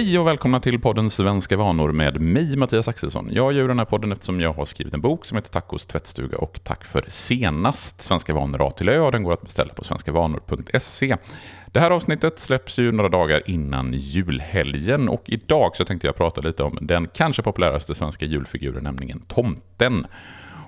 Hej och välkomna till podden Svenska vanor med mig, Mattias Axelsson. Jag gör den här podden eftersom jag har skrivit en bok som heter Tacos tvättstuga och tack för senast, Svenska vanor A till Ö, och den går att beställa på svenskavanor.se. Det här avsnittet släpps ju några dagar innan julhelgen och idag så tänkte jag prata lite om den kanske populäraste svenska julfiguren, nämligen tomten.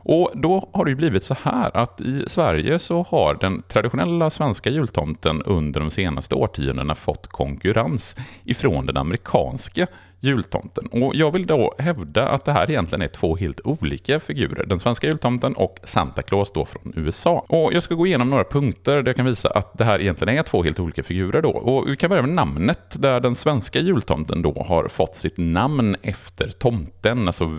Och då har det ju blivit så här att i Sverige så har den traditionella svenska jultomten under de senaste årtiondena fått konkurrens ifrån den amerikanska jultomten. Och jag vill då hävda att det här egentligen är två helt olika figurer. Den svenska jultomten och Santa Claus då från USA. Och jag ska gå igenom några punkter där jag kan visa att det här egentligen är två helt olika figurer då. Och vi kan börja med namnet, där den svenska jultomten då har fått sitt namn efter tomten, alltså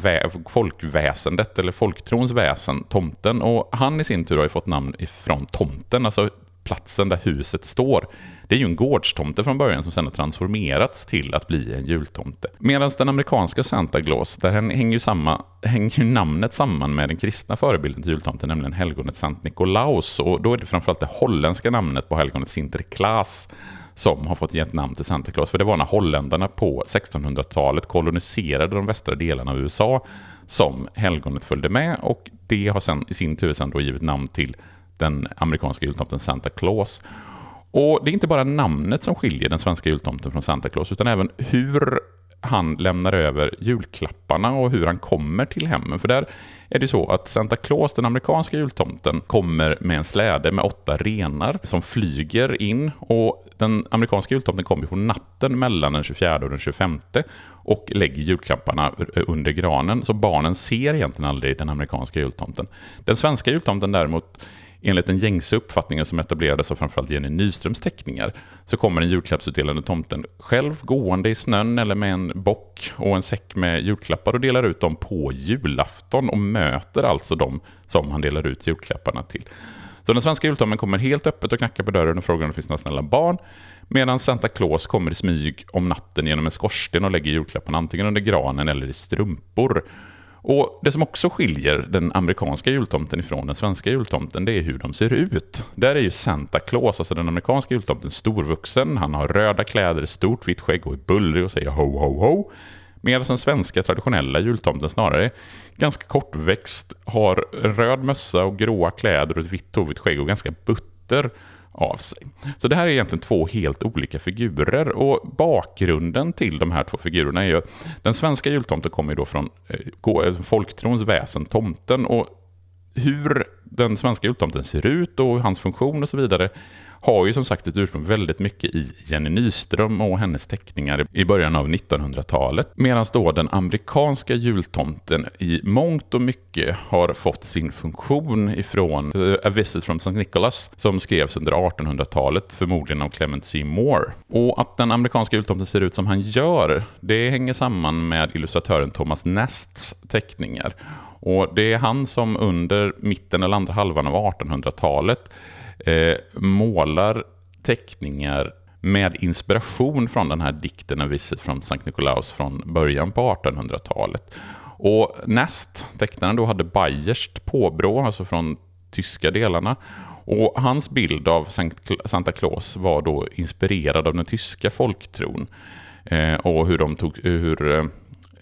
folkväsendet eller folktrons väsen, tomten. Och han i sin tur har ju fått namn ifrån tomten, alltså platsen där huset står. Det är ju en gårdstomte från början som sedan har transformerats till att bli en jultomte. Medan den amerikanska Santa Claus, där hänger ju, samma, hänger ju namnet samman med den kristna förebilden till jultomten, nämligen helgonet Sankt Nikolaus. Och då är det framförallt det holländska namnet på helgonet Sinterklaas som har fått ge namn till Santa Claus. För det var när holländarna på 1600-talet koloniserade de västra delarna av USA som helgonet följde med och det har sen i sin tur sen då givit namn till den amerikanska jultomten Santa Claus. Och det är inte bara namnet som skiljer den svenska jultomten från Santa Claus, utan även hur han lämnar över julklapparna och hur han kommer till hemmen. För där är det så att Santa Claus, den amerikanska jultomten, kommer med en släde med åtta renar som flyger in. Och den amerikanska jultomten kommer på natten mellan den 24 och den 25 och lägger julklapparna under granen. Så barnen ser egentligen aldrig den amerikanska jultomten. Den svenska jultomten däremot enligt den gängse uppfattningen som etablerades av framförallt Jenny Nyströms teckningar så kommer den julklappsutdelande tomten själv gående i snön eller med en bock och en säck med julklappar och delar ut dem på julafton och möter alltså dem som han delar ut julklapparna till. Så den svenska jultomten kommer helt öppet och knackar på dörren och frågar om det finns några snälla barn. Medan Santa Claus kommer i smyg om natten genom en skorsten och lägger julklapparna antingen under granen eller i strumpor. Och Det som också skiljer den amerikanska jultomten ifrån den svenska jultomten, det är hur de ser ut. Där är ju Santa Claus, alltså den amerikanska jultomten, storvuxen. Han har röda kläder, stort vitt skägg och är bullrig och säger ho, ho, ho. Medan den svenska traditionella jultomten snarare är ganska kortväxt, har röd mössa och gråa kläder och ett vitt tovigt skägg och ganska butter av sig. Så det här är egentligen två helt olika figurer och bakgrunden till de här två figurerna är ju den svenska jultomten kommer ju då från eh, eh, folktrons väsen, tomten, och hur den svenska jultomten ser ut och hans funktion och så vidare har ju som sagt ett ursprung väldigt mycket i Jenny Nyström och hennes teckningar i början av 1900-talet. Medan då den amerikanska jultomten i mångt och mycket har fått sin funktion ifrån eh, A Visit from St. Nicholas som skrevs under 1800-talet, förmodligen av Clement C. Moore. Och att den amerikanska jultomten ser ut som han gör, det hänger samman med illustratören Thomas Nests teckningar. Och det är han som under mitten eller andra halvan av 1800-talet eh, målar teckningar med inspiration från den här dikten A Visit från Sankt Nikolaus från början på 1800-talet. Och näst tecknaren då, hade Bayerst påbrå, alltså från tyska delarna. Och hans bild av Santa Claus var då inspirerad av den tyska folktron. Eh, och hur, de tog, hur eh,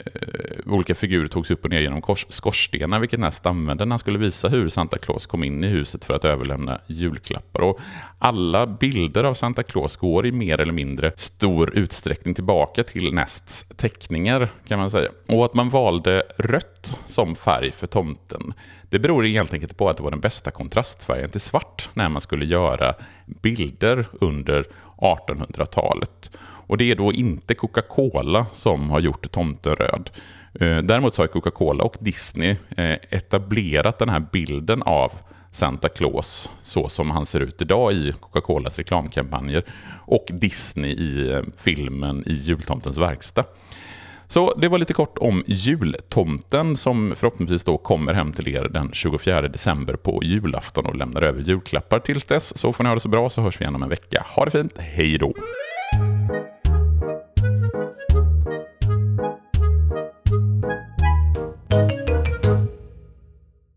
Eh, olika figurer togs upp och ner genom kors, skorstenar, vilket Nest använde när han skulle visa hur Santa Claus kom in i huset för att överlämna julklappar. Och alla bilder av Santa Claus går i mer eller mindre stor utsträckning tillbaka till Nests teckningar, kan man säga. Och att man valde rött som färg för tomten, det beror helt enkelt på att det var den bästa kontrastfärgen till svart när man skulle göra bilder under 1800-talet. Och det är då inte Coca-Cola som har gjort tomten röd. Eh, däremot så har Coca-Cola och Disney eh, etablerat den här bilden av Santa Claus så som han ser ut idag i Coca-Colas reklamkampanjer och Disney i eh, filmen i jultomtens verkstad. Så det var lite kort om jultomten som förhoppningsvis då kommer hem till er den 24 december på julafton och lämnar över julklappar till dess. Så får ni ha det så bra så hörs vi igen om en vecka. Ha det fint, hej då!